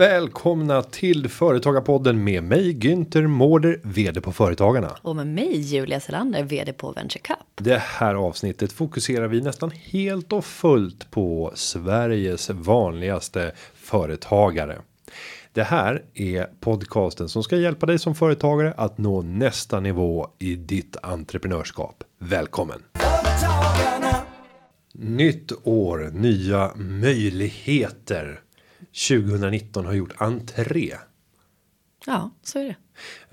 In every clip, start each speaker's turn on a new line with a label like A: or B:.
A: Välkomna till Företagarpodden med mig Günther Mårder, vd på Företagarna.
B: Och med mig Julia Selander, vd på Venture Cup.
A: Det här avsnittet fokuserar vi nästan helt och fullt på Sveriges vanligaste företagare. Det här är podcasten som ska hjälpa dig som företagare att nå nästa nivå i ditt entreprenörskap. Välkommen! Nytt år, nya möjligheter. 2019 har gjort entré.
B: Ja, så är
A: det.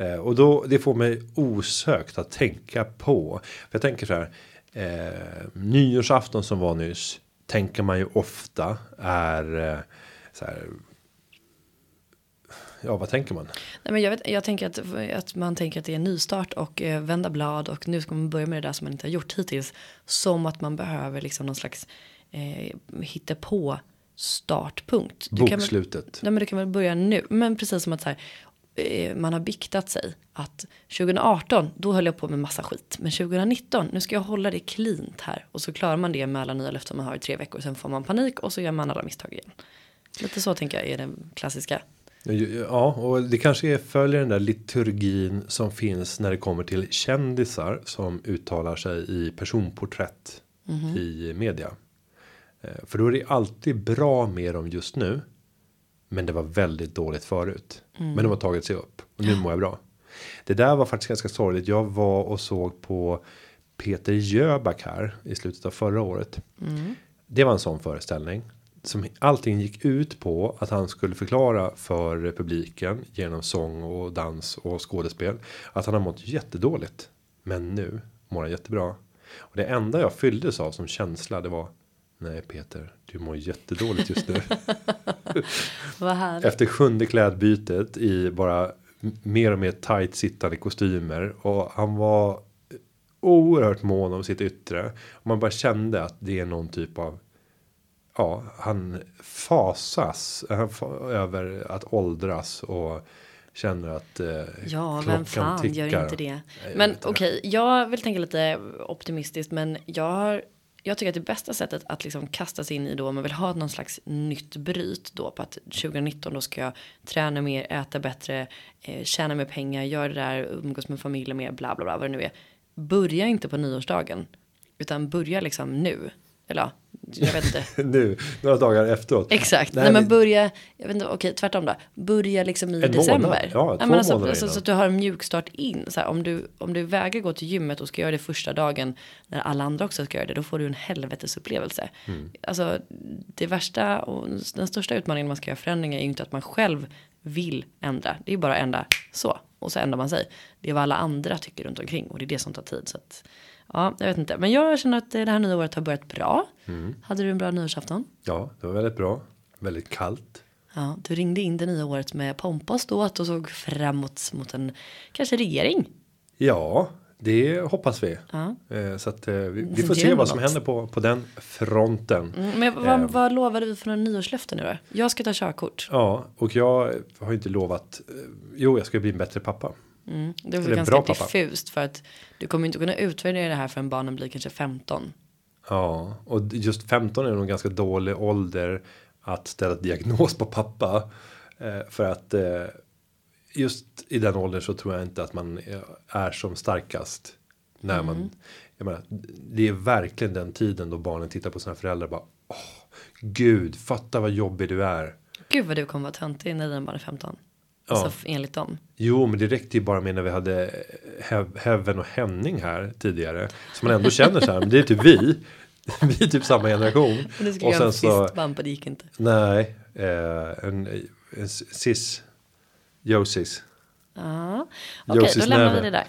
A: Eh, och då det får mig osökt att tänka på. För jag tänker så här. Eh, nyårsafton som var nyss. Tänker man ju ofta är eh, så här. Ja, vad tänker man?
B: Nej, men jag, vet, jag tänker att, att man tänker att det är nystart och eh, vända blad och nu ska man börja med det där som man inte har gjort hittills. Som att man behöver liksom någon slags eh, hitta på startpunkt.
A: Du Bokslutet.
B: Kan väl, nej, men du kan väl börja nu. Men precis som att så här, eh, man har biktat sig att 2018 då höll jag på med massa skit. Men 2019 nu ska jag hålla det cleant här. Och så klarar man det med alla nya löften man har i tre veckor. Sen får man panik och så gör man alla misstag igen. Lite så tänker jag är den klassiska.
A: Ja, och det kanske är följer den där liturgin som finns när det kommer till kändisar som uttalar sig i personporträtt mm -hmm. i media. Eh, för då är det alltid bra med dem just nu. Men det var väldigt dåligt förut. Mm. Men de har tagit sig upp. Och nu mår jag bra. Det där var faktiskt ganska sorgligt. Jag var och såg på Peter Jöback här i slutet av förra året. Mm. Det var en sån föreställning. Som allting gick ut på att han skulle förklara för publiken genom sång och dans och skådespel. Att han har mått jättedåligt. Men nu mår han jättebra. Och det enda jag fylldes av som känsla det var Nej Peter, du mår jättedåligt just nu. Efter sjunde klädbytet i bara mer och mer tight sittande kostymer och han var oerhört mån om sitt yttre. Och man bara kände att det är någon typ av ja, han fasas över att åldras och känner att eh,
B: ja, vem fan tickar. gör inte det? Men okej, okay, jag vill tänka lite optimistiskt, men jag har jag tycker att det bästa sättet att liksom kasta sig in i då om man vill ha någon slags nytt bryt då på att 2019 då ska jag träna mer, äta bättre, eh, tjäna mer pengar, göra det där, umgås med familjen mer, bla bla bla vad det nu är. Börja inte på nyårsdagen utan börja liksom nu. Eller jag vet inte.
A: nu, några dagar efteråt.
B: Exakt. Nej, Nej men börja, jag vet inte, okej tvärtom då. Börja liksom i en december. Månad.
A: Ja, två Nej, alltså,
B: månader så, så, att du har en mjukstart in. Så här, om, du, om du vägrar gå till gymmet och ska göra det första dagen när alla andra också ska göra det. Då får du en helvetesupplevelse. Mm. Alltså det värsta och den största utmaningen man ska göra förändringar är ju inte att man själv vill ändra. Det är bara att ändra så. Och så ändrar man sig. Det är vad alla andra tycker runt omkring. Och det är det som tar tid. Så att, Ja, jag vet inte. Men jag känner att det här nya året har börjat bra. Mm. Hade du en bra nyårsafton?
A: Ja, det var väldigt bra. Väldigt kallt.
B: Ja, du ringde in det nya året med pompa och ståt och såg framåt mot en kanske regering.
A: Ja, det hoppas vi. Ja. Eh, så att eh, vi, vi får se vad som händer på, på den fronten.
B: Mm, men vad, eh. vad lovade vi för några nyårslöften nu då? Jag ska ta körkort.
A: Ja, och jag har inte lovat. Jo, jag ska bli en bättre pappa.
B: Mm. Det är ganska diffust för att du kommer inte kunna utvärdera det här förrän barnen blir kanske 15.
A: Ja, och just 15 är nog en ganska dålig ålder att ställa diagnos på pappa. Eh, för att eh, just i den åldern så tror jag inte att man är som starkast. När man, mm. jag menar, det är verkligen den tiden då barnen tittar på sina föräldrar och bara, åh, gud, fatta vad jobbig du är.
B: Gud vad du kommer vara töntig när dina barn är 15. Alltså ja. enligt dem.
A: Jo, men det räckte ju bara med när vi hade Heaven och Henning här tidigare. Som man ändå känner så här, men det är typ vi. vi är typ samma generation.
B: Och sen så. Och det gick inte.
A: Nej, eh, en, en sis. Josis.
B: Ja, okej, okay, då lämnar vi det där.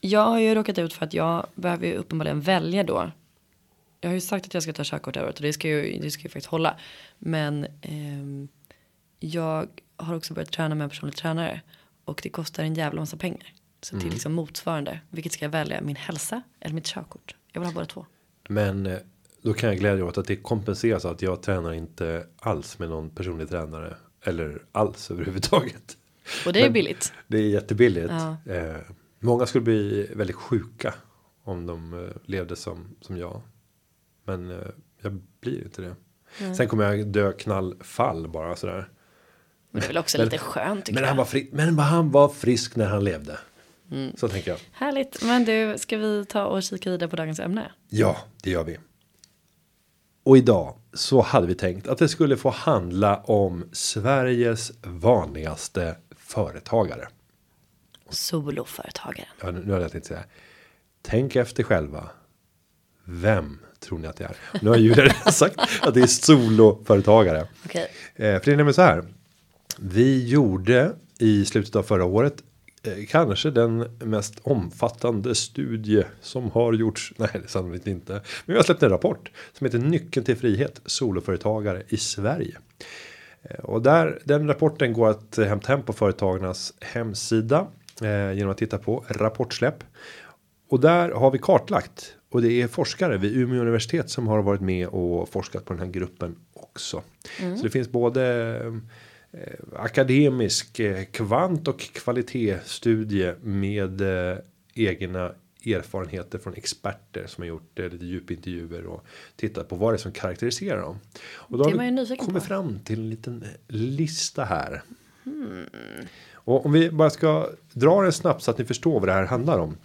B: Jag har ju råkat ut för att jag behöver ju uppenbarligen välja då. Jag har ju sagt att jag ska ta körkort över och det ska ju, det ska ju faktiskt hålla. Men eh, jag har också börjat träna med en personlig tränare. Och det kostar en jävla massa pengar. Så mm. till liksom motsvarande. Vilket ska jag välja? Min hälsa eller mitt körkort? Jag vill ha båda två.
A: Men eh, då kan jag glädja åt att det kompenseras att jag tränar inte alls med någon personlig tränare. Eller alls överhuvudtaget.
B: Och det är Men billigt.
A: Det är jättebilligt. Ja. Eh, många skulle bli väldigt sjuka. Om de eh, levde som, som jag. Men eh, jag blir inte det. Mm. Sen kommer jag dö knallfall bara sådär.
B: Men det är väl också
A: Men-
B: lite skönt tycker
A: Men
B: jag.
A: han var fri, men han var frisk när han levde.
B: Mm.
A: Så tänker jag.
B: Härligt. Men du, ska vi ta och kika vidare på dagens ämne?
A: Ja, det gör vi. Och idag så hade vi tänkt att det skulle få handla om Sveriges vanligaste företagare.
B: Soloföretagaren.
A: Ja, nu hade jag tänkt säga. Tänk efter själva. Vem tror ni att det är? Nu har Julia redan sagt att det är soloföretagare.
B: Okej.
A: Eh, för det är nämligen så här. Vi gjorde i slutet av förra året eh, kanske den mest omfattande studie som har gjorts. Nej, det sannolikt inte. Men vi har släppt en rapport som heter Nyckeln till frihet soloföretagare i Sverige. Eh, Och där den rapporten går att hämta hem på företagarnas hemsida eh, genom att titta på rapportsläpp. Och där har vi kartlagt och det är forskare vid Umeå universitet som har varit med och forskat på den här gruppen också. Så det finns både akademisk eh, kvant och kvalitetsstudie med eh, egna erfarenheter från experter som har gjort eh, lite djupintervjuer och tittat på vad det är som karaktäriserar dem. Och då
B: Det
A: har vi kommit
B: på.
A: fram till en liten lista här. Och om vi bara ska dra den snabbt så att ni förstår vad det här handlar om.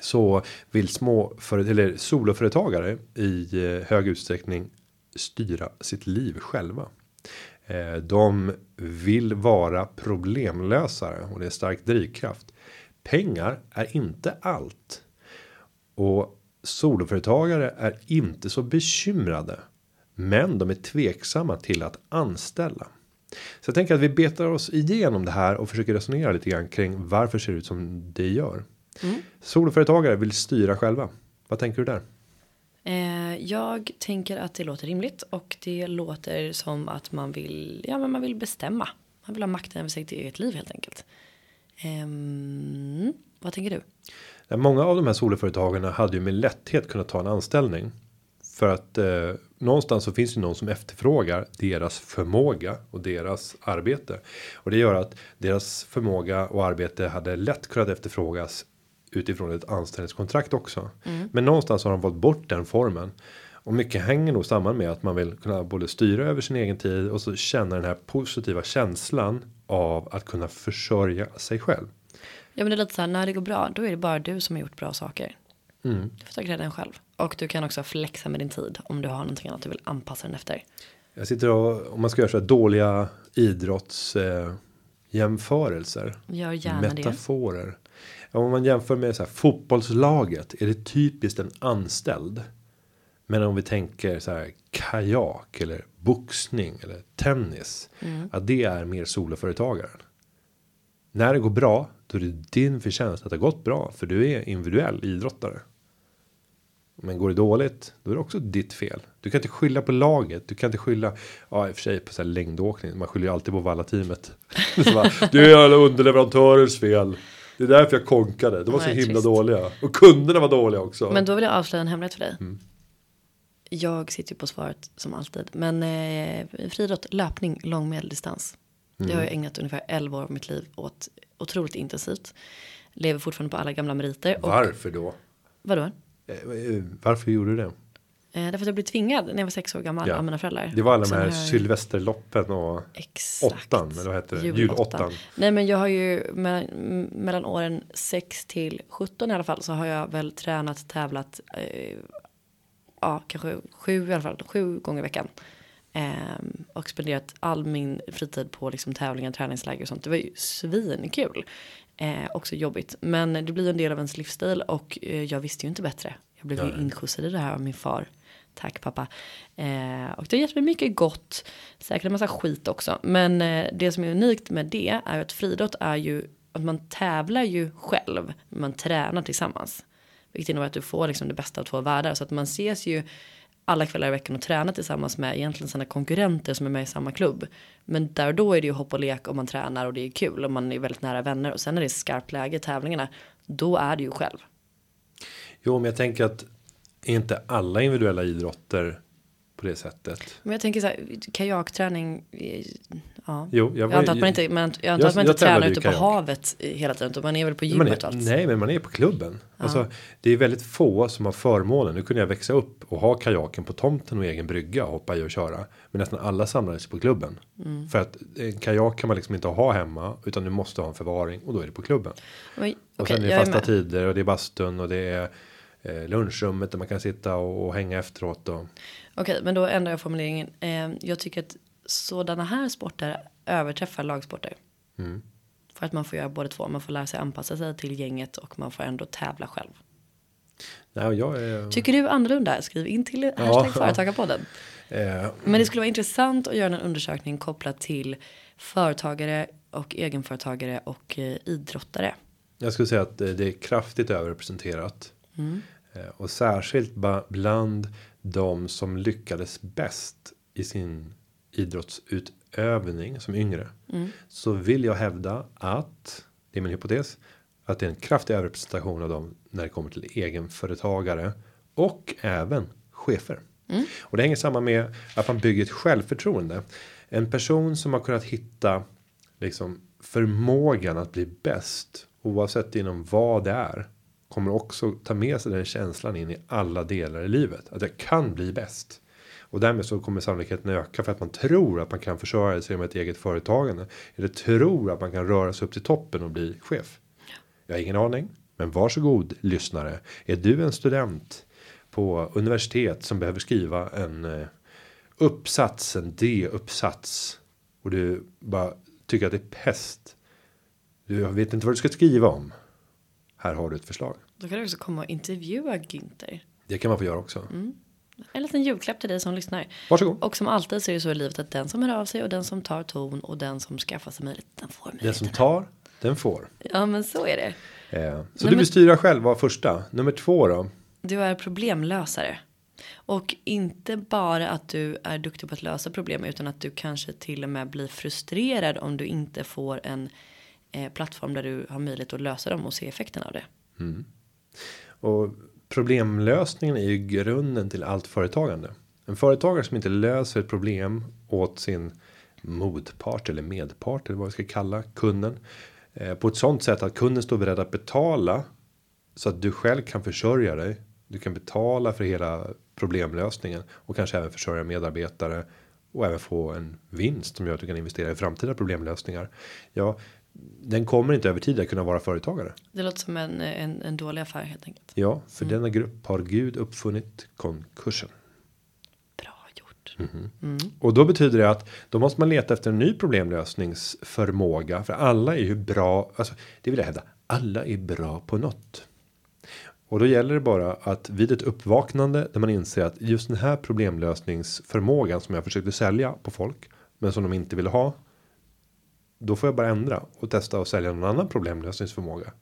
A: Så vill små för, eller soloföretagare i eh, hög utsträckning styra sitt liv själva. Eh, De vill vara problemlösare och det är stark drivkraft. Pengar är inte allt. Och soloföretagare är inte så bekymrade. Men de är tveksamma till att anställa. Så jag tänker att vi betar oss igenom det här och försöker resonera lite grann kring varför ser det ut som det gör. Soloföretagare vill styra själva. Vad tänker du där?
B: Eh, jag tänker att det låter rimligt och det låter som att man vill, ja men man vill bestämma. Man vill ha makten över sitt eget liv helt enkelt. Ehm, vad tänker du?
A: Många av de här soloföretagarna hade ju med lätthet kunnat ta en anställning. För att eh, någonstans så finns det någon som efterfrågar deras förmåga och deras arbete. Och det gör att deras förmåga och arbete hade lätt kunnat efterfrågas utifrån ett anställningskontrakt också. Men någonstans har de valt bort den formen. Och mycket hänger nog samman med att man vill kunna både styra över sin egen tid och så känna den här positiva känslan av att kunna försörja sig själv.
B: Ja men det är lite så här, när det går bra då är det bara du som har gjort bra saker.
A: Mm.
B: Du får ta grädden själv. Och du kan också flexa med din tid om du har någonting annat du vill anpassa den efter.
A: Jag sitter och om man ska göra så här dåliga idrotts eh, jämförelser.
B: Gör gärna det.
A: metaforer. Om man jämför med så här, fotbollslaget är det typiskt en anställd. Men om vi tänker så här kajak eller boxning eller tennis.
B: Mm.
A: Att det är mer soloföretagaren. När det går bra då är det din förtjänst att det har gått bra. För du är individuell idrottare. Men går det dåligt då är det också ditt fel. Du kan inte skylla på laget. Du kan inte skylla. Ja i och för sig på så här längdåkning. Man skyller ju alltid på Valla-teamet. Så bara, det är alla underleverantörers fel. Det är därför jag konkade. De var så himla
B: trist.
A: dåliga. Och kunderna var dåliga också.
B: Men då vill jag avslöja en hemlighet för dig.
A: Mm.
B: Jag sitter ju på svaret som alltid. Men eh, friidrott, löpning, lång medeldistans. Det
A: Mm.
B: har jag ägnat ungefär 11 år av mitt liv åt otroligt intensivt. Lever fortfarande på alla gamla meriter. Och,
A: Varför då?
B: Vadå?
A: Eh, eh, Varför gjorde du det?
B: Eh, därför att jag blev tvingad när jag var sex år gammal
A: Ja.
B: av mina föräldrar.
A: Det var alla de här Sylvesterloppen och
B: Exakt.
A: åttan. Eller vad heter det?
B: Julottan. Nej men jag har ju mellan, m- mellan åren 6 till 17 i alla fall så har jag väl tränat, tävlat. Eh, ja, kanske sju i alla fall, sju gånger i veckan. Ehm, och spenderat all min fritid på liksom tävlingar, träningsläger och sånt. Det var ju svinkul. Eh, också jobbigt. Men det blir ju en del av ens livsstil och eh, jag visste ju inte bättre. Jag blev ju
A: Nej.
B: inskjutsad i det här av min far. Tack pappa. Eh, och det har gett mig mycket gott. Säkert en massa skit också. Men eh, det som är unikt med det är ju att friidrott är ju att man tävlar ju själv. Man tränar tillsammans. Vilket innebär att du får liksom det bästa av två världar. Så att man ses ju alla kvällar i veckan och tränar tillsammans med egentligen sina konkurrenter som är med i samma klubb. Men där och då är det ju hopp och lek och man tränar och det är kul och man är väldigt nära vänner. Och sen när det är skarpt läge i tävlingarna, då är det ju själv.
A: Jo, men jag tänker att inte alla individuella idrotter på det sättet.
B: Men jag tänker så här, kajakträning. eh, Ja.
A: Jo, jag,
B: Jag
A: var-
B: antar att man inte, men jag antar
A: Jag-
B: att man
A: jag
B: inte tränar ute på
A: kajak.
B: havet eh, hela tiden. Utan man är väl på gymmet
A: är,
B: allt.
A: nej, men man är på klubben. Alltså, det är väldigt få som har förmånen. Nu kunde jag växa upp och ha kajaken på tomten och egen brygga och hoppa i och köra. Men nästan alla samlades på klubben.
B: Mm.
A: För att en kajak kan man liksom inte ha hemma. Utan du måste ha en förvaring och då är det på klubben.
B: Men,
A: Och sen är det
B: jag är
A: fasta
B: med.
A: tider och det är bastun och det är eh, lunchrummet där man kan sitta och, och hänga efteråt. Och,
B: Okej, men då ändrar jag formuleringen. Eh, jag tycker att sådana här sporter överträffar lagsporter.
A: mm.
B: För att man får göra både två. Man får lära sig anpassa sig till gänget och man får ändå tävla själv.
A: Nej, jag är,
B: Tycker du annorlunda? Skriv in till hashtag
A: ja.
B: företagarpodden.
A: eh,
B: Men det skulle vara intressant att göra en undersökning kopplat till företagare och egenföretagare och eh, idrottare.
A: jag skulle säga att eh, det är kraftigt överrepresenterat. Eh, och särskilt bland de som lyckades bäst i sin idrottsutövning som yngre. Så vill jag hävda att, det är min hypotes, att det är en kraftig överrepresentation av dem när det kommer till egenföretagare och även chefer. Och det hänger samman med att man bygger ett självförtroende. En person som har kunnat hitta liksom förmågan att bli bäst oavsett inom vad det är kommer också ta med sig den känslan in i alla delar i livet att jag kan bli bäst. Och därmed så kommer sannolikheten öka för att man tror att man kan försörja sig med ett eget företagande. Eller tror att man kan röra sig upp till toppen och bli chef. Jag har ingen aning. Men varsågod lyssnare. Är du en student på universitet som behöver skriva en eh, uppsats, en D-uppsats. Och du bara tycker att det är pest. Du vet inte vad du ska skriva om. Här har du ett förslag.
B: Då kan du också komma och intervjua Günther.
A: Det kan man få göra också.
B: En liten julklapp till dig som lyssnar.
A: Varsågod.
B: Och som alltid så är det så i livet att den som hör av sig och den som tar ton och den som skaffar sig möjlighet den får
A: Den
B: möjligheten.
A: som tar, den får.
B: Ja men så är det.
A: Eh, så
B: Nej,
A: du bestyrar själv var första. Nummer två då.
B: Du är problemlösare. Och inte bara att du är duktig på att lösa problem utan att du kanske till och med blir frustrerad om du inte får en eh, plattform där du har möjlighet att lösa dem och se effekten av det. Mm.
A: Och problemlösningen är ju grunden till allt företagande. En företagare som inte löser ett problem åt sin motpart eller medpart eller vad vi ska kalla kunden. Eh, på ett sånt sätt att kunden står beredd att betala. Så att du själv kan försörja dig. Du kan betala för hela problemlösningen. Och kanske även försörja medarbetare. Och även få en vinst som gör att du kan investera i framtida problemlösningar. Ja, den kommer inte över tid att kunna vara företagare.
B: Det låter som en, en, en dålig affär helt enkelt.
A: Ja, för denna grupp har Gud uppfunnit konkursen.
B: Bra gjort.
A: Och då betyder det att då måste man leta efter en ny problemlösningsförmåga. För alla är ju bra, alltså det vill jag hävda, alla är bra på något. Och då gäller det bara att vid ett uppvaknande där man inser att just den här problemlösningsförmågan som jag försökte sälja på folk. Men som de inte ville ha. Då får jag bara ändra och testa att sälja någon annan problemlösningsförmåga.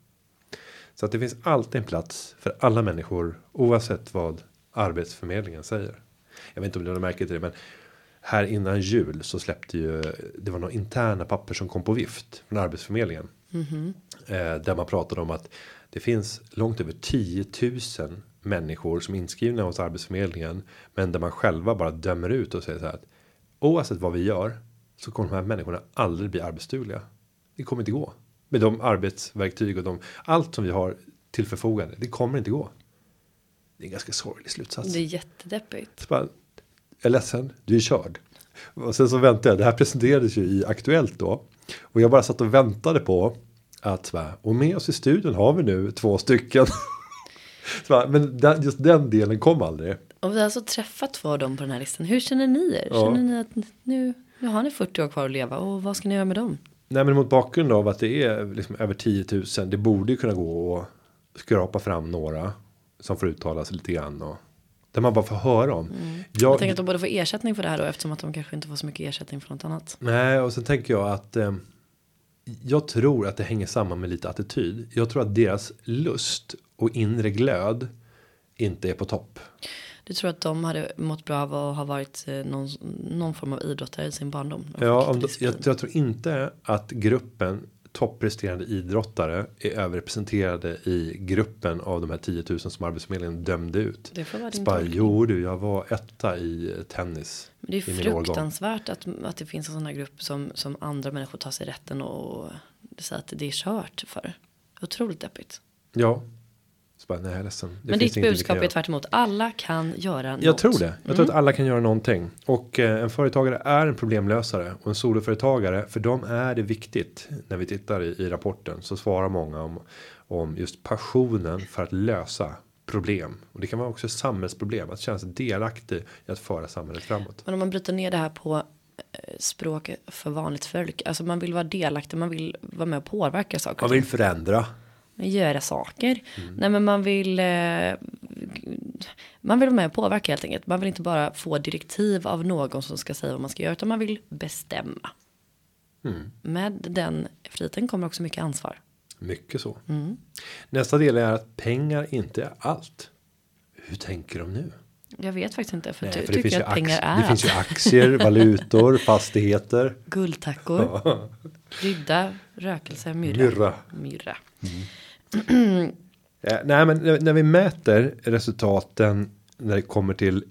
A: Så att det finns alltid en plats för alla människor oavsett vad arbetsförmedlingen säger. Jag vet inte om du har märkt det men här innan jul så släppte ju det var några interna papper som kom på vift från arbetsförmedlingen. Eh, där man pratade om att det finns långt över 10 000 människor som är inskrivna hos arbetsförmedlingen. Men där man själva bara dömer ut och säger så här att oavsett vad vi gör så kommer de här människorna aldrig bli arbetsdugliga. Det kommer inte gå med de arbetsverktyg och de allt som vi har till förfogande. Det kommer inte gå. Det är en ganska sorglig slutsats.
B: Det är jättedeppigt.
A: Bara, jag är ledsen, du är körd. Och sen så väntade jag, det här presenterades ju i Aktuellt då. Och jag bara satt och väntade på att, bara, och med oss i studion har vi nu två stycken. Bara, men den, just den delen kom aldrig.
B: Och vi har alltså träffat två av dem på den här listan. Hur känner ni er?
A: Ja.
B: Känner ni att nu, nu har ni 40 år kvar att leva och vad ska ni göra med dem?
A: Nej men mot bakgrund av att det är liksom över 10 000. Det borde ju kunna gå att skrapa fram några. Som får uttala sig lite grann. Och, där man bara får höra om.
B: Jag
A: Jag,
B: tänker att de borde få ersättning för det här då eftersom att de kanske inte får så mycket ersättning för något annat.
A: Nej, och sen tänker jag att eh, jag tror att det hänger samman med lite attityd. Jag tror att deras lust och inre glöd inte är på topp.
B: Du tror att de hade mått bra av att ha varit eh, någon, någon form av idrottare i sin barndom?
A: Ja, om de, jag, jag tror inte att gruppen toppresterande idrottare är överrepresenterade i gruppen av de här 10 000 som arbetsförmedlingen dömde ut.
B: Det får vara din
A: Bara, jo du, jag var etta i tennis.
B: Men det är fruktansvärt att, att det finns en sån här grupp som, som andra människor tar sig rätten och säger att det är kört för. Otroligt deppigt.
A: Ja. Så bara, nej, ledsen. Det
B: Men ditt budskap är tvärt emot. Alla kan göra något.
A: Jag tror det. Jag
B: Mm.
A: tror att alla kan göra någonting. Och eh, en företagare är en problemlösare. Och en soloföretagare, för dem är det viktigt. När vi tittar i, i rapporten så svarar många om, om just passionen för att lösa problem. Och det kan vara också samhällsproblem. Att känna sig delaktig i att föra samhället framåt.
B: Men om man bryter ner det här på eh, språk för vanligt folk. Alltså man vill vara delaktig, man vill vara med och påverka saker.
A: Man vill förändra.
B: Göra saker.
A: Mm.
B: Nej men man vill. Eh, man vill vara med och påverka helt enkelt. Man vill inte bara få direktiv av någon som ska säga vad man ska göra. Utan man vill bestämma.
A: Mm.
B: Med den friheten kommer också mycket ansvar.
A: Mycket så.
B: Mm.
A: Nästa del är att pengar inte är allt. Hur tänker de nu?
B: Jag vet faktiskt inte. För
A: Nej,
B: du
A: för
B: tycker att pengar är
A: det finns ju aktier, valutor, fastigheter.
B: Guldtackor. Krydda, rökelse, myrra.
A: Myrra.
B: Myrra.
A: Eh, nej, men när, när vi mäter resultaten när det kommer till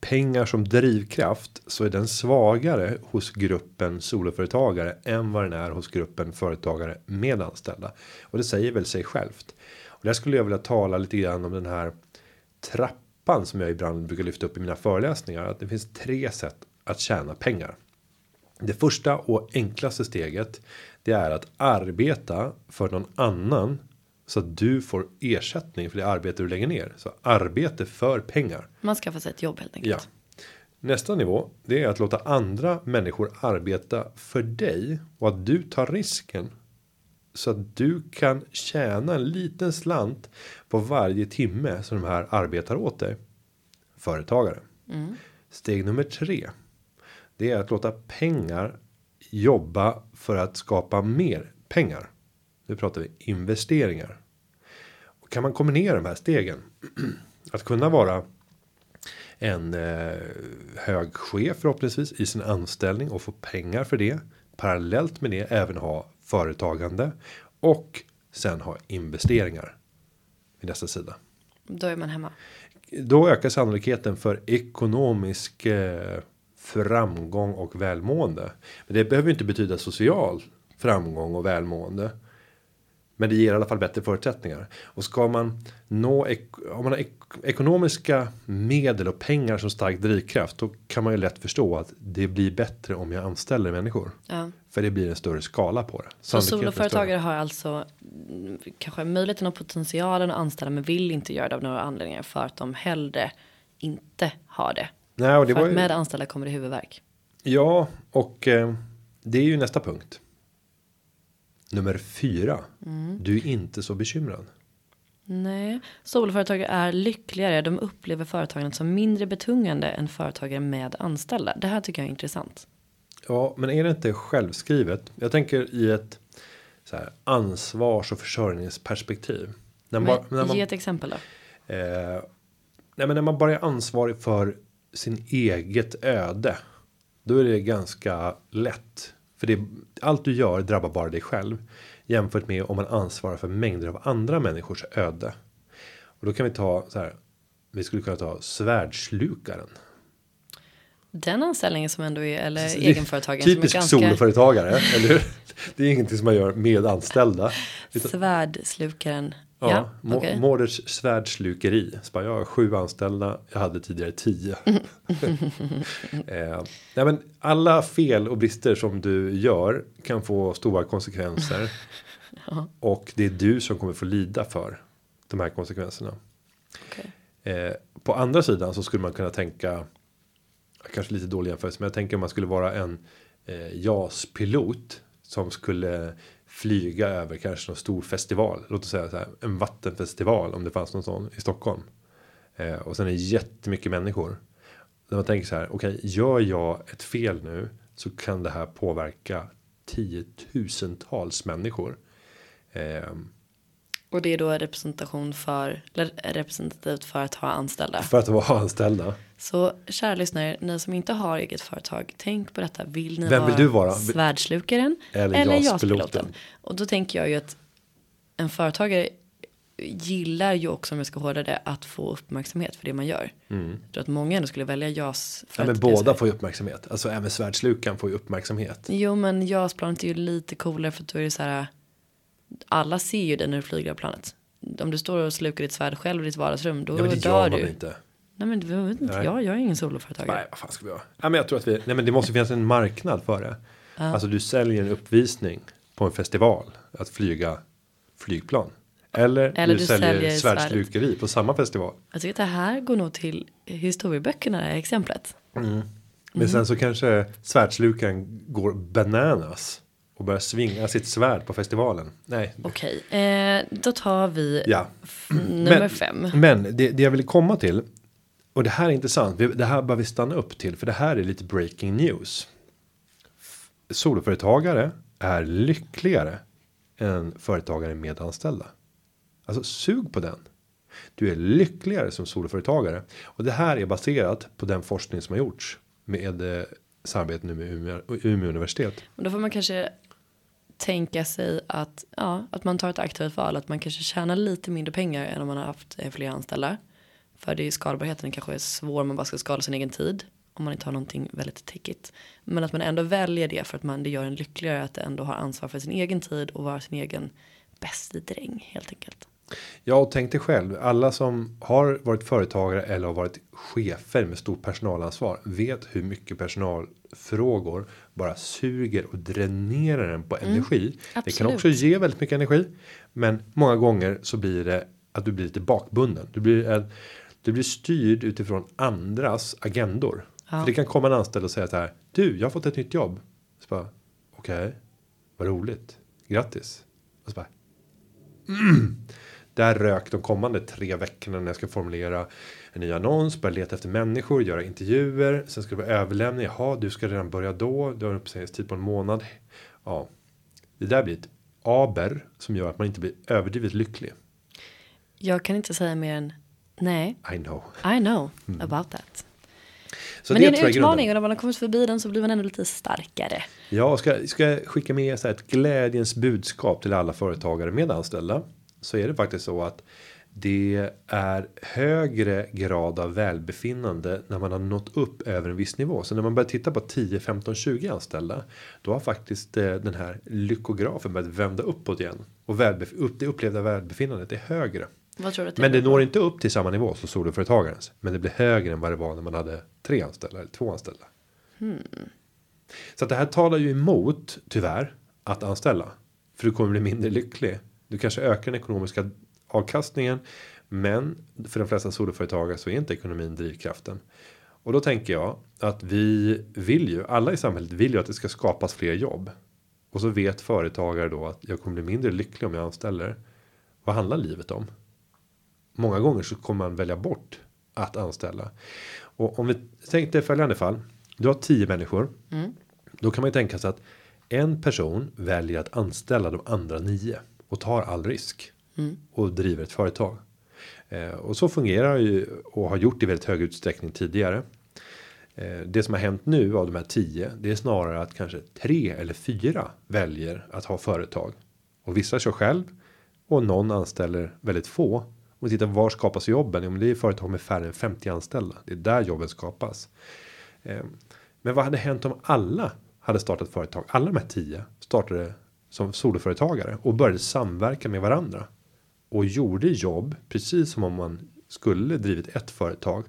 A: pengar som drivkraft så är den svagare hos gruppen soloföretagare än vad den är hos gruppen företagare med anställda. Och det säger väl sig självt. Och där skulle jag vilja tala lite grann om den här trappan som jag ibland brukar lyfta upp i mina föreläsningar. Att det finns tre sätt att tjäna pengar. Det första och enklaste steget det är att arbeta för någon annan så att du får ersättning för det arbete du lägger ner. Så arbete för pengar.
B: Man skaffar sig ett jobb helt enkelt.
A: Ja. Nästa nivå det är att låta andra människor arbeta för dig och att du tar risken. Så att du kan tjäna en liten slant på varje timme som de här arbetar åt dig. Företagare. Steg nummer tre. Det är att låta pengar jobba för att skapa mer pengar. Nu pratar vi investeringar. Och kan man kombinera de här stegen. Att kunna vara en eh, hög chef förhoppningsvis i sin anställning och få pengar för det. Parallellt med det även ha företagande och sen ha investeringar. I nästa sida.
B: Då är man hemma.
A: Då ökar sannolikheten för ekonomisk eh, framgång och välmående. Men det behöver inte betyda social framgång och välmående. Men det ger i alla fall bättre förutsättningar. Och ska man nå om man har ek- ekonomiska medel och pengar som stark drivkraft. Då kan man ju lätt förstå att det blir bättre om jag anställer människor.
B: Ja.
A: För det blir en större skala på det.
B: Så soloföretagare har alltså mm, kanske möjligheten och potentialen att anställa men vill inte göra det av några anledningar för att de hellre inte har det.
A: Nej, och det
B: för
A: var
B: att
A: ju,
B: med anställda kommer det huvudvärk.
A: Ja, och eh, det är ju nästa punkt. Nummer fyra.
B: Mm.
A: Du är inte så bekymrad.
B: Nej, soloföretagare är lyckligare. De upplever företagandet som mindre betungande än företagare med anställda. Det här tycker jag är intressant.
A: Ja, men är det inte självskrivet? Jag tänker i ett så här, ansvars och försörjningsperspektiv. När man, bara- när
B: Men,
A: man,
B: ge ett exempel då.
A: eh, nej, men när man bara är ansvarig för sin eget öde. Då är det ganska lätt. För det, allt du gör drabbar bara dig själv. Jämfört med om man ansvarar för mängder av andra människors öde. Och då kan vi ta så här. Vi skulle kunna ta svärdslukaren.
B: Den anställningen som ändå är, eller egenföretagaren som är
A: Typisk
B: ganska
A: soloföretagare, eller hur? Det är ingenting som man gör med anställda.
B: Svärdslukaren.
A: Ja,
B: Ja, okej.
A: Mårders svärdslukeri. Så bara, jag har sju anställda, jag hade tidigare tio. eh, nej men alla fel och brister som du gör kan få stora konsekvenser. Och det är du som kommer få lida för de här konsekvenserna.
B: Okej.
A: Eh, på andra sidan så skulle man kunna tänka. Kanske lite dålig jämförelse men jag tänker om man skulle vara en eh, JAS-pilot. Som skulle flyga över kanske någon stor festival. Låt oss säga så här, en vattenfestival om det fanns någon sån i Stockholm. Eh, och sen är det jättemycket människor. När man tänker så här, okej, gör jag ett fel nu så kan det här påverka tiotusentals människor. Eh,
B: och det är då representation för, representativt för att ha anställda.
A: För att vara anställda.
B: Så kära lyssnare, ni som inte har eget företag, tänk på detta. Vill ni
A: Vem
B: vara,
A: vill du vara?
B: svärdslukaren
A: Eller
B: eller,
A: JAS-piloten?
B: Och då tänker jag ju att en företagare gillar ju också, om jag ska hårdra det, att få uppmärksamhet för det man gör. Jag tror att många ändå skulle välja JAS. För
A: Mm. Ja,
B: att
A: men båda får ju uppmärksamhet. Alltså även svärdslukan får ju uppmärksamhet.
B: Jo, men JAS-planet är ju lite coolare för då är det så här. Alla ser ju dig när du flyger av planet. Om du står och slukar ditt svärd själv i ditt vardagsrum, då
A: Ja, men det
B: dör du.
A: inte.
B: Nej, men jag vet inte,
A: Nej.
B: jag, jag är ingen soloföretagare.
A: Nej, vad fan ska vi göra? Ja, men jag tror att vi, nej men det måste finnas en marknad för det. Alltså du säljer en uppvisning på en festival. Att flyga flygplan. Eller,
B: Eller
A: du,
B: du
A: säljer,
B: säljer
A: svärdslukeri på samma festival.
B: Jag tycker att det här går nog till historieböckerna, det här exemplet.
A: Men
B: Mm.
A: sen så kanske svärdslukaren går bananas. Och börjar svinga sitt svärd på festivalen. Nej.
B: Okej, eh, då tar vi
A: Ja.
B: nummer
A: men,
B: fem.
A: Men det, det jag vill komma till. Och det här är intressant. Det här bör vi stanna upp till. För det här är lite breaking news. Soloföretagare är lyckligare än företagare med anställda. Alltså sug på den. Du är lyckligare som soloföretagare. Och det här är baserat på den forskning som har gjorts. Med eh, samarbete nu med Umeå, Umeå universitet.
B: Och då får man kanske tänka sig att, ja, att man tar ett aktivt val. Att man kanske tjänar lite mindre pengar än om man har haft fler anställda. För det är skalbarheten kanske är svår om man bara ska skala sin egen tid. Om man inte har någonting väldigt täckigt, Men att man ändå väljer det för att man, det gör en lyckligare att ändå ha ansvar för sin egen tid och vara sin egen bäste dräng helt enkelt.
A: Ja, och tänk dig själv. Alla som har varit företagare eller har varit chefer med stort personalansvar vet hur mycket personalfrågor bara suger och dränerar en på energi. Det kan också ge väldigt mycket energi, men många gånger så blir det att du blir lite bakbunden. Du blir en, du blir styrd utifrån andras agendor.
B: Ja.
A: För det kan komma en anställd och säga så här. Du, jag har fått ett nytt jobb. Okej, vad roligt, grattis. Och så bara, där rök de kommande tre veckorna när jag ska formulera en ny annons, börja leta efter människor, göra intervjuer, sen ska det vara överlämning. Jaha, du ska redan börja då, du har en uppsägningstid på en månad. Ja, det där blir ett aber som gör att man inte blir överdrivet lycklig.
B: Jag kan inte säga mer än nej,
A: I know.
B: I know about that.
A: Så
B: Men det är en utmaning och när man har kommit förbi den så blir man ändå lite starkare.
A: Ja, ska, ska jag skicka med så ett glädjens budskap till alla företagare med anställda. Så är det faktiskt så att det är högre grad av välbefinnande när man har nått upp över en viss nivå. Så när man börjar titta på 10, 15, 20 anställda. Då har faktiskt eh, den här lyckografen börjat vända uppåt igen. Och upp, det upplevda välbefinnandet är högre.
B: Det
A: Men det når inte upp till samma nivå som soloföretagarens. Men det blir högre än vad det var när man hade tre anställda eller två anställda. Så att det här talar ju emot tyvärr att anställa. För du kommer bli mindre lycklig. Du kanske ökar den ekonomiska avkastningen. Men för de flesta soloföretagare så är inte ekonomin drivkraften. Och då tänker jag att vi vill ju, alla i samhället vill ju att det ska skapas fler jobb. Och så vet företagare då att jag kommer bli mindre lycklig om jag anställer. Vad handlar livet om? Många gånger så kommer man välja bort att anställa. Och om vi tänkte följande fall. Du har tio människor. Då kan man ju tänka sig att en person väljer att anställa de andra nio och tar all risk och driver ett företag. Eh, och så fungerar ju och har gjort i väldigt hög utsträckning tidigare. Eh, det som har hänt nu av de här tio, det är snarare att kanske tre eller fyra väljer att ha företag och vissa kör själv och någon anställer väldigt få. Och titta var skapas jobben? Jo, men det är företag med färre än 50 anställda. Det är där jobben skapas. Eh, Men vad hade hänt om alla hade startat företag? Alla de här tio startade som soloföretagare och började samverka med varandra. Och gjorde jobb precis som om man skulle drivit ett företag.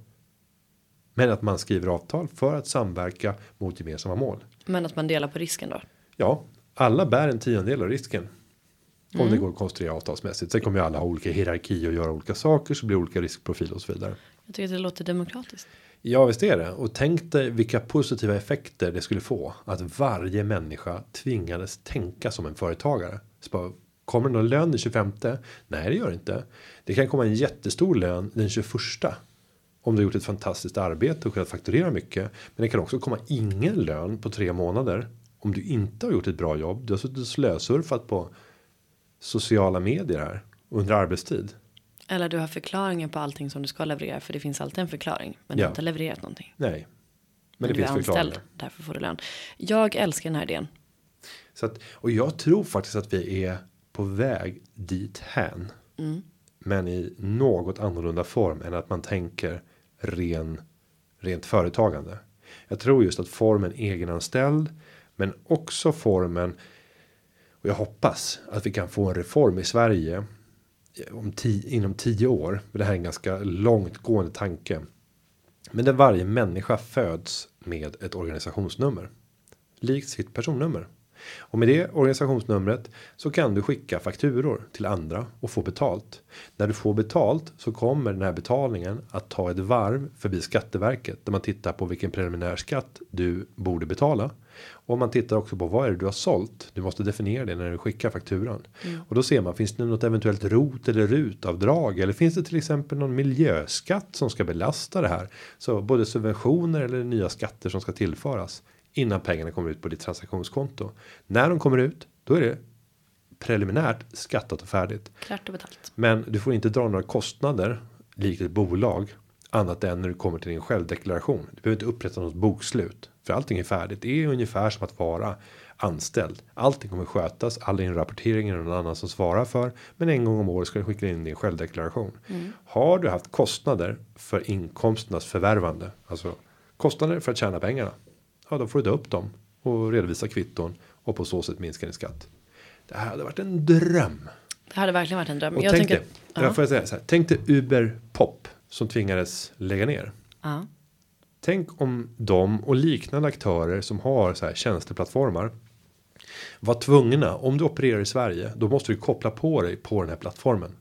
A: Men att man skriver avtal för att samverka mot gemensamma mål.
B: Men att man delar på risken då.
A: Ja, alla bär en tiondel av risken. Om
B: Mm.
A: det går att konstruera avtalsmässigt. Sen kommer ju alla ha olika hierarki och göra olika saker så blir det olika riskprofil och så vidare.
B: Jag tycker att det låter demokratiskt.
A: Ja, visst är det. Och tänk dig vilka positiva effekter det skulle få. Att varje människa tvingades tänka som en företagare. Så bara, kommer det någon lön den 25? Nej, det gör det inte. Det kan komma en jättestor lön den 21. Om du har gjort ett fantastiskt arbete och kunnat fakturera mycket. Men det kan också komma ingen lön på tre månader. Om du inte har gjort ett bra jobb. Du har suttit och slösurfat på sociala medier här. under arbetstid.
B: Eller du har förklaringen på allting som du ska leverera. För det finns alltid en förklaring. Men du
A: Ja.
B: har inte levererat någonting.
A: Nej. Men,
B: Men,
A: det
B: du är
A: finns förklaringar.
B: Därför får du lön. Jag älskar den här idén.
A: Så att, och jag tror faktiskt att vi är på väg dit hän. Men i något annorlunda form än att man tänker ren, rent företagande. Jag tror just att formen egenanställd, men också formen. Och jag hoppas att vi kan få en reform i Sverige. Om tio, inom tio år. Det här är en ganska långtgående tanke. Men där varje människa föds med ett organisationsnummer. Likt sitt personnummer. Och med det organisationsnumret så kan du skicka fakturor till andra och få betalt. När du får betalt så kommer den här betalningen att ta ett varv förbi Skatteverket där man tittar på vilken preliminär skatt du borde betala. Och man tittar också på vad är det du har sålt. Du måste definiera det när du skickar fakturan. Och då ser man finns det något eventuellt rot eller rutavdrag eller finns det till exempel någon miljöskatt som ska belasta det här. Så både subventioner eller nya skatter som ska tillföras innan pengarna kommer ut på ditt transaktionskonto. När de kommer ut, då är det preliminärt skattat och färdigt.
B: Klart och betalt.
A: Men du får inte dra några kostnader likt ett bolag annat än när du kommer till din självdeklaration. Du behöver inte upprätta något bokslut för allting är färdigt. Det är ungefär som att vara anställd. Allting kommer skötas. All din rapportering är någon annan som svarar för. Men en gång om året ska du skicka in din självdeklaration. Har du haft kostnader för inkomsternas förvärvande, alltså kostnader för att tjäna pengarna. Ja, då får du ta upp dem och redovisa kvitton och på så sätt minska din skatt. Det här hade varit en dröm.
B: Det hade verkligen varit en dröm.
A: Och
B: jag
A: tänk
B: tänker,
A: dig,
B: ja,
A: jag får säga så här, tänk dig Uber Pop som tvingades lägga ner.
B: ja.
A: Tänk om de och liknande aktörer som har så här tjänsteplattformar var tvungna om du opererar i Sverige då måste du koppla på dig på den här plattformen.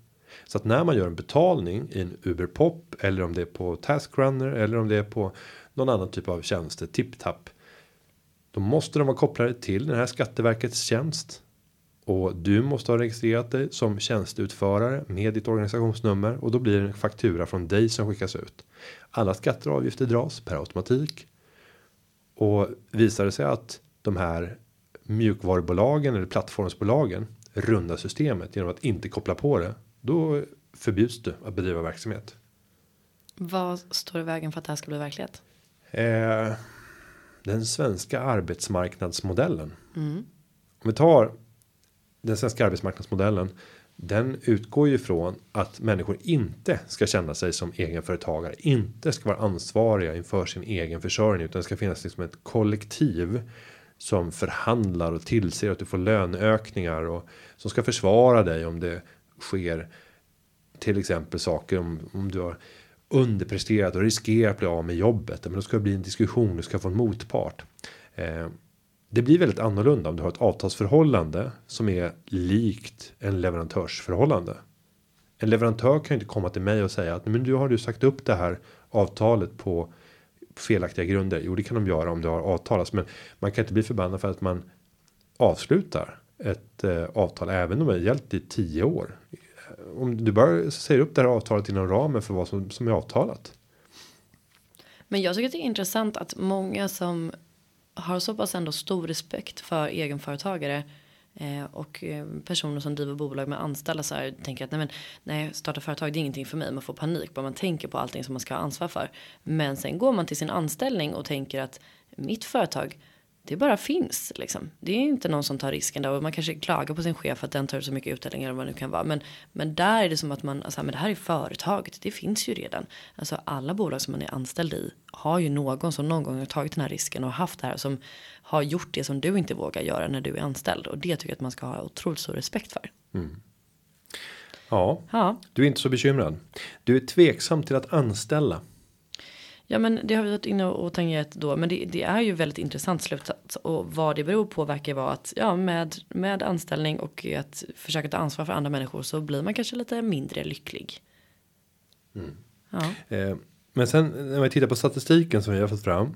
A: Så att när man gör en betalning i en Uber Pop eller om det är på Taskrunner eller om det är på någon annan typ av tjänster TipTap. Då måste de vara kopplade till den här Skatteverkets tjänst och du måste ha registrerat dig som tjänsteutförare med ditt organisationsnummer och då blir det en faktura från dig som skickas ut. Alla skatter och avgifter dras per automatik. Och visar det sig att de här mjukvarubolagen eller plattformsbolagen rundar systemet genom att inte koppla på det. Då förbjuds du att bedriva verksamhet.
B: Vad står i vägen för att det här ska bli verklighet?
A: Eh, den svenska arbetsmarknadsmodellen. Om vi tar den svenska arbetsmarknadsmodellen. Den utgår ju från att människor inte ska känna sig som egenföretagare. Inte ska vara ansvariga inför sin egen försörjning. Utan det ska finnas liksom ett kollektiv. Som förhandlar och tillser att du får löneökningar. Och som ska försvara dig om det sker. Till exempel saker om, om du har underpresterat och riskerar att bli av med jobbet. Men då ska det bli en diskussion. Du ska få en motpart. Eh, det blir väldigt annorlunda om du har ett avtalsförhållande som är likt en leverantörsförhållande. En leverantör kan ju inte komma till mig och säga att men du har du sagt upp det här avtalet på felaktiga grunder. Jo, det kan de göra om det har avtalats, men man kan inte bli förbannad för att man avslutar ett eh, avtal även om det har gällt i tio år. Om du bara säger upp det här avtalet inom ramen för vad som, som är avtalat.
B: Men jag tycker att det är intressant att många som har så pass ändå stor respekt för egenföretagare eh, och eh, personer som driver bolag med anställda så här tänker att nej men nej starta företag det är ingenting för mig man får panik bara man tänker på allting som man ska ha ansvar för men sen går man till sin anställning och tänker att mitt företag det bara finns liksom. Det är inte någon som tar risken där och man kanske klagar på sin chef att den tar ut så mycket utdelning eller vad det nu kan vara. Men, men där är det som att man, alltså, men det här är företaget, det finns ju redan. Alltså alla bolag som man är anställd i har ju någon som någon gång har tagit den här risken och haft det här som har gjort det som du inte vågar göra när du är anställd. Och det tycker jag att man ska ha otroligt stor respekt för.
A: Ja,
B: Ja,
A: du är inte så bekymrad. Du är tveksam till att anställa.
B: Ja men det har vi varit inne och tangerat då. Men det, det är ju väldigt intressant slutsats. Och vad det beror på verkar vara att ja med, med anställning och att försöka ta ansvar för andra människor så blir man kanske lite mindre lycklig. Ja.
A: Eh, men sen när vi tittar på statistiken som vi har fått fram.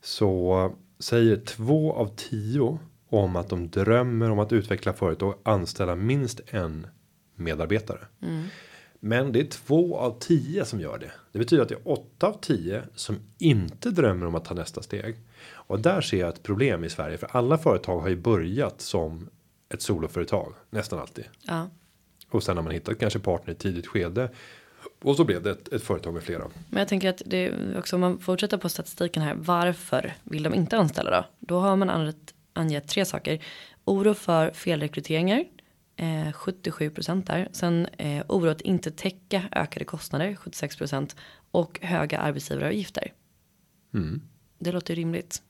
A: Så säger två av tio om att de drömmer om att utveckla företag och anställa minst en medarbetare. Men det är två av tio som gör det. Det betyder att det är åtta av tio som inte drömmer om att ta nästa steg. Och där ser jag ett problem i Sverige. För alla företag har ju börjat som ett soloföretag. Nästan alltid.
B: ja.
A: Och sen har man hittat kanske partner i tidigt skede. Och så blev det ett, ett företag med flera.
B: Men jag tänker att det också om man fortsätter på statistiken här. Varför vill de inte anställa då? Då har man angett, angett tre saker. Oro för felrekryteringar. Eh, 77 där. Sen eh, oro att inte täcka ökade kostnader. 76% Och höga arbetsgivaravgifter.
A: Mm.
B: Det låter rimligt.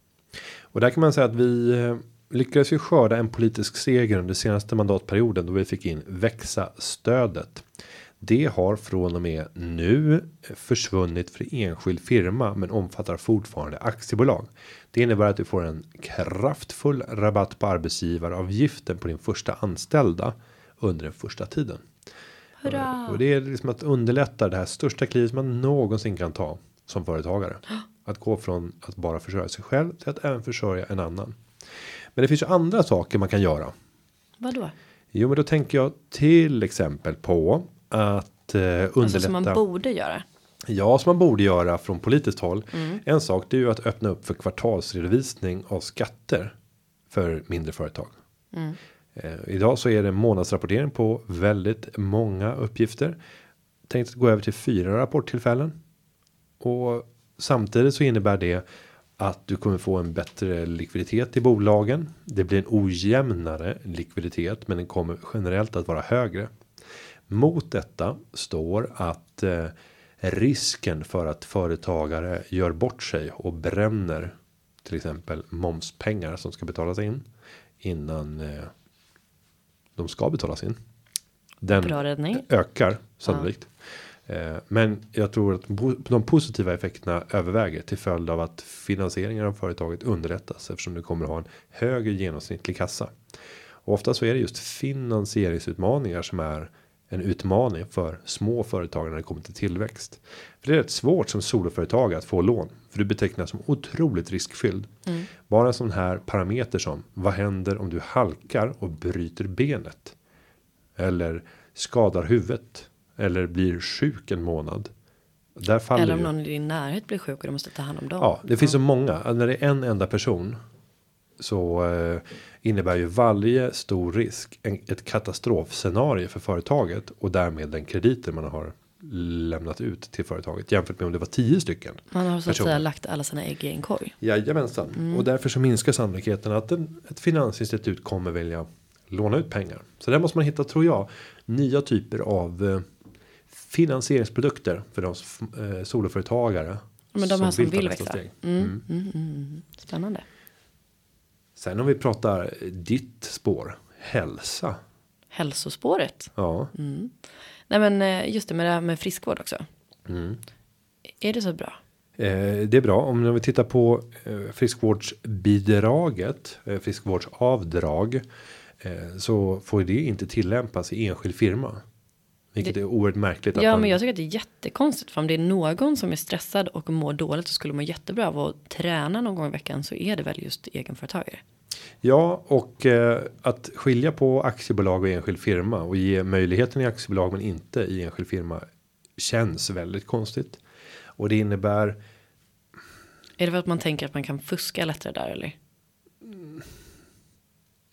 A: Och där kan man säga att vi eh, lyckades ju skörda en politisk seger under senaste mandatperioden då vi fick in växa stödet. Det har från och med nu försvunnit för enskild firma men omfattar fortfarande aktiebolag. Det innebär att du får en kraftfull rabatt på arbetsgivaravgiften på din första anställda under den första tiden.
B: Hurra!
A: Och det är liksom att underlätta det här största klivet man någonsin kan ta som företagare. Att gå från att bara försörja sig själv till att även försörja en annan. Men det finns ju andra saker man kan göra.
B: Vadå?
A: Jo, men då tänker jag till exempel på att eh, underlätta.
B: Alltså som man borde göra.
A: Ja, som man borde göra från politiskt håll. En sak det är ju att öppna upp för kvartalsredovisning av skatter för mindre företag. Eh, idag så är det månadsrapportering på väldigt många uppgifter. Tänkt att gå över till fyra rapporttillfällen. Och samtidigt så innebär det att du kommer få en bättre likviditet i bolagen. Det blir en ojämnare likviditet, men den kommer generellt att vara högre. Mot detta står att eh, risken för att företagare gör bort sig och bränner till exempel momspengar som ska betalas in innan eh, de ska betalas in. Den
B: Bra
A: ökar sannolikt. Eh, Men jag tror att de positiva effekterna överväger till följd av att finansieringen av företaget underlättas eftersom du kommer ha en högre genomsnittlig kassa. Och ofta så är det just finansieringsutmaningar som är en utmaning för små företag när det kommer till tillväxt. För det är rätt svårt som soloföretagare att få lån för du betecknas som otroligt riskfylld. Bara en sån här parameter som vad händer om du halkar och bryter benet? Eller skadar huvudet eller blir sjuk en månad. Där faller
B: Eller om
A: ju-
B: någon i din närhet blir sjuk och du måste ta hand om dem.
A: Ja, det finns så många. När det är en enda person. Så eh, innebär ju varje stor risk en, ett katastrofscenario för företaget och därmed den krediter man har lämnat ut till företaget jämfört med om det var tio stycken.
B: Man har så att säga lagt alla sina ägg i en korg.
A: Jajamensan. Och därför så minskar sannolikheten att en, ett finansinstitut kommer vilja låna ut pengar. Så där måste man hitta, tror jag, nya typer av eh, finansieringsprodukter för de eh, soloföretagare.
B: Men de här som vill
A: nästa
B: växa.
A: steg.
B: Mm, mm, mm, mm. Spännande.
A: Sen om vi pratar ditt spår, hälsa.
B: Hälsospåret.
A: Ja,
B: Nej men eh, just det med det här med friskvård också.
A: Mm.
B: Är det så bra?
A: eh, det är bra. Om vi tittar på eh, friskvårdsbidraget, eh, friskvårdsavdrag, eh, så får det inte tillämpas i enskild firma. Vilket är oerhört märkligt.
B: Ja
A: man,
B: men jag tycker att det är jättekonstigt. För om det är någon som är stressad och mår dåligt och skulle må jättebra av att träna någon gång i veckan så är det väl just egenföretagare.
A: Ja, och eh, att skilja på aktiebolag och enskild firma och ge möjligheten i aktiebolag men inte i enskild firma känns väldigt konstigt. Och det innebär
B: Är det för att man tänker att man kan fuska lättare där eller?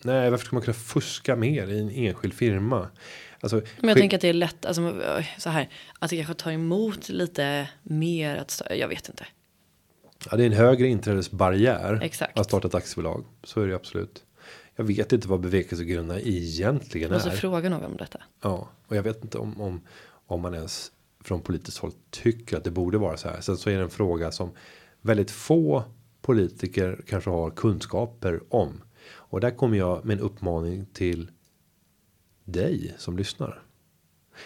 A: Nej, varför ska man kunna fuska mer i en enskild firma? Alltså,
B: Men jag tänker att det är lätt, alltså ö, så här, att det kanske tar emot lite mer att, jag vet inte.
A: ja, det är en högre inträdesbarriär
B: Exakt.
A: att starta ett aktiebolag. Så är det absolut. Jag vet inte vad bevekelsegrunderna egentligen
B: måste
A: är.
B: fråga någon om detta.
A: Ja, och jag vet inte om, om, om man ens från politiskt håll tycker att det borde vara så här. Sen så är det en fråga som väldigt få politiker kanske har kunskaper om. Och där kommer jag med en uppmaning till dig som lyssnar.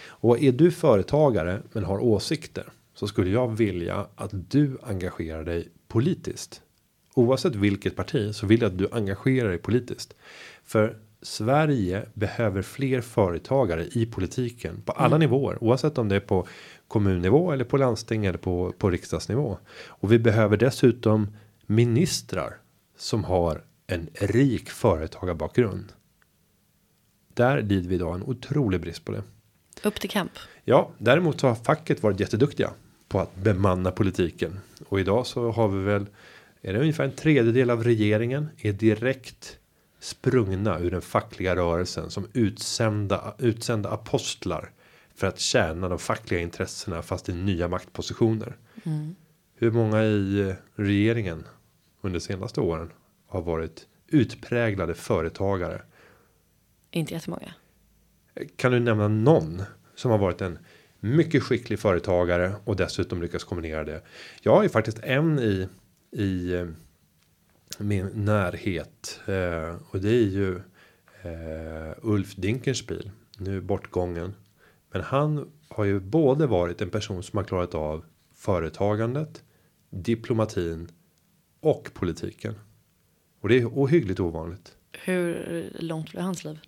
A: Och är du företagare men har åsikter så skulle jag vilja att du engagerar dig politiskt. Oavsett vilket parti så vill jag att du engagerar dig politiskt. För Sverige behöver fler företagare i politiken på alla nivåer. Oavsett om det är på kommunnivå eller på landsting eller på, på riksdagsnivå. Och vi behöver dessutom ministrar som har en rik företagarbakgrund. Där lider vi idag en otrolig brist på det.
B: Upp till kamp.
A: Ja, däremot så har facket varit jätteduktiga på att bemanna politiken. Och idag så har vi väl, är det ungefär en tredjedel av regeringen är direkt sprungna ur den fackliga rörelsen som utsända, utsända apostlar för att tjäna de fackliga intressena fast i nya maktpositioner. Hur många i regeringen under senaste åren har varit utpräglade företagare?
B: Inte jättemånga.
A: Kan du nämna någon som har varit en mycket skicklig företagare och dessutom lyckas kombinera det? Jag har ju faktiskt en i i eh, min närhet eh, och det är ju eh, Ulf Dinkelspiel nu bortgången. Men han har ju både varit en person som har klarat av företagandet, diplomatin och politiken. Och det är ohyggligt ovanligt.
B: Hur långt blev hans liv?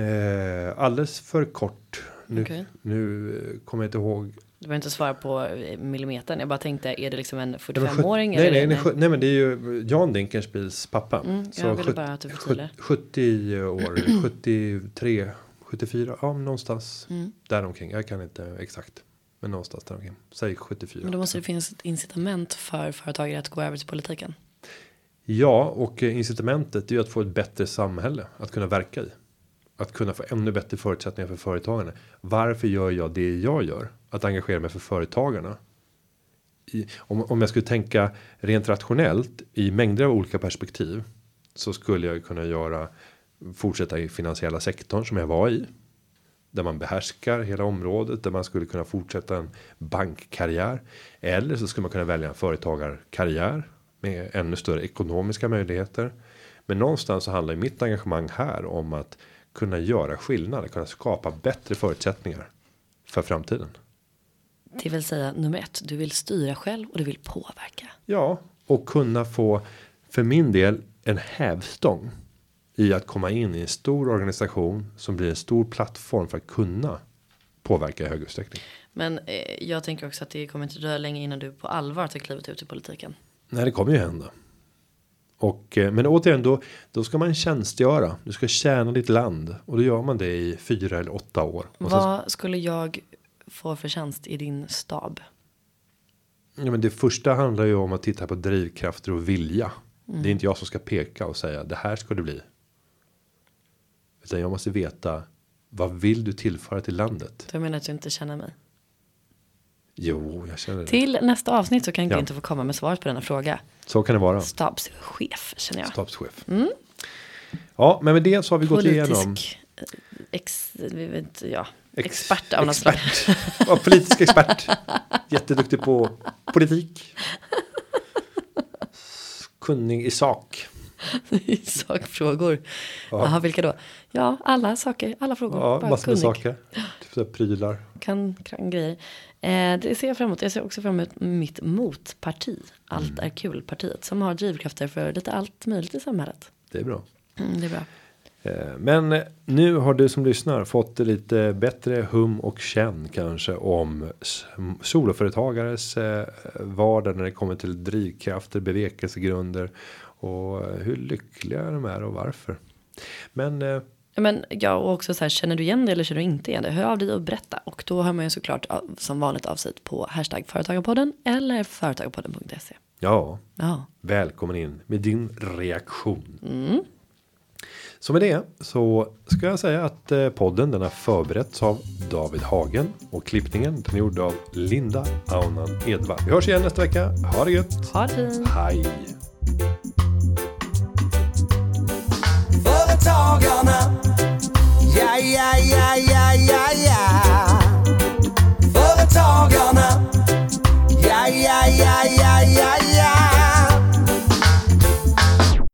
A: Eh, alldeles för kort. Nu,
B: Okej.
A: nu eh, kommer jag inte ihåg.
B: Du behöver inte svara på eh, millimetern. Jag bara tänkte, är det liksom en
A: Det var sjut-
B: 45-åring?
A: Nej, nej, nej, sjut- nej, men det är ju Jan Dinkelspiels pappa.
B: Mm, jag
A: Så
B: ville
A: sjut-
B: bara att du
A: sjut-
B: förtydligade.
A: 70 år, 73, 74, ja någonstans
B: Mm.
A: däromkring. Jag kan inte exakt. Men någonstans däromkring. Säg 74.
B: Men då måste det finnas ett incitament för företagare att gå över till politiken.
A: Ja, och eh, incitamentet är ju att få ett bättre samhälle att kunna verka i. Att kunna få ännu bättre förutsättningar för företagarna. Varför gör jag det jag gör? Att engagera mig för företagarna. I, om, om jag skulle tänka rent rationellt i mängder av olika perspektiv. Så skulle jag kunna göra fortsätta i finansiella sektorn som jag var i. Där man behärskar hela området. Där man skulle kunna fortsätta en bankkarriär. Eller så skulle man kunna välja en företagarkarriär. Med ännu större ekonomiska möjligheter. Men någonstans så handlar ju mitt engagemang här om att kunna göra skillnad. Kunna skapa bättre förutsättningar. För framtiden.
B: Det vill säga nummer ett, du vill styra själv och du vill påverka.
A: Ja, och kunna få för min del en hävstång i att komma in i en stor organisation som blir en stor plattform för att kunna påverka i hög utsträckning.
B: Men eh, jag tänker också att det kommer inte dröja länge innan du på allvar tar klivet ut i politiken.
A: Nej, det kommer ju hända. Och eh, men återigen då då ska man tjänstgöra. Du ska tjäna ditt land och då gör man det i fyra eller åtta år. Och sen,
B: Vad skulle jag få för tjänst i din stab?
A: ja, men det första handlar ju om att titta på drivkrafter och vilja.
B: Mm.
A: Det är inte jag som ska peka och säga det här ska det bli. Utan jag måste veta vad vill du tillföra till landet?
B: Jag menar att du inte känner mig.
A: Jo, jag känner det.
B: Till nästa avsnitt så kan
A: Ja.
B: inte få komma med svaret på denna fråga.
A: Så kan det vara.
B: Stabschef känner jag.
A: Stabschef. Ja, men med det så har vi gått igenom.
B: Politisk eh, ex, vi vet, ja,
A: Ex-
B: expert av något slag.
A: Ja, politisk expert. Jätteduktig på politik. Kunnig i sak.
B: Sakfrågor. Jaha, vilka då? Ja, alla saker, alla frågor.
A: Ja,
B: Bara
A: massor med
B: kunnig.
A: saker. Typ så prylar.
B: Kan, kan grejer. Eh, det ser jag fram emot. Jag ser också fram emot mitt motparti. Allt
A: Mm.
B: är kul-partiet. Som har drivkrafter för lite allt möjligt i samhället.
A: Det är bra.
B: Mm, det är bra.
A: Eh, Men eh, nu har du som lyssnar fått lite bättre hum och känn kanske om soloföretagares eh, vardag när det kommer till drivkrafter, bevekelsegrunder och eh, hur lyckliga de är och varför. Men eh,
B: Men ja, och också så här, känner du igen det eller känner du inte igen det? Hör av dig och berätta. Och då hör man ju såklart som vanligt av sig på hashtag företagarpodden eller företagarpodden.se.
A: ja,
B: Ja,
A: välkommen in med din reaktion. Så med det så ska jag säga att eh, podden den har förberetts av David Hagen och klippningen den är gjord av Linda Aunan Edvard. Vi hörs igen nästa vecka. Ha det gött.
B: ha det fint.
A: Hej.
C: Företagarna. Ja, ja, ja, ja, ja, ja. Företagarna. Ja, ja, ja, ja, ja, ja.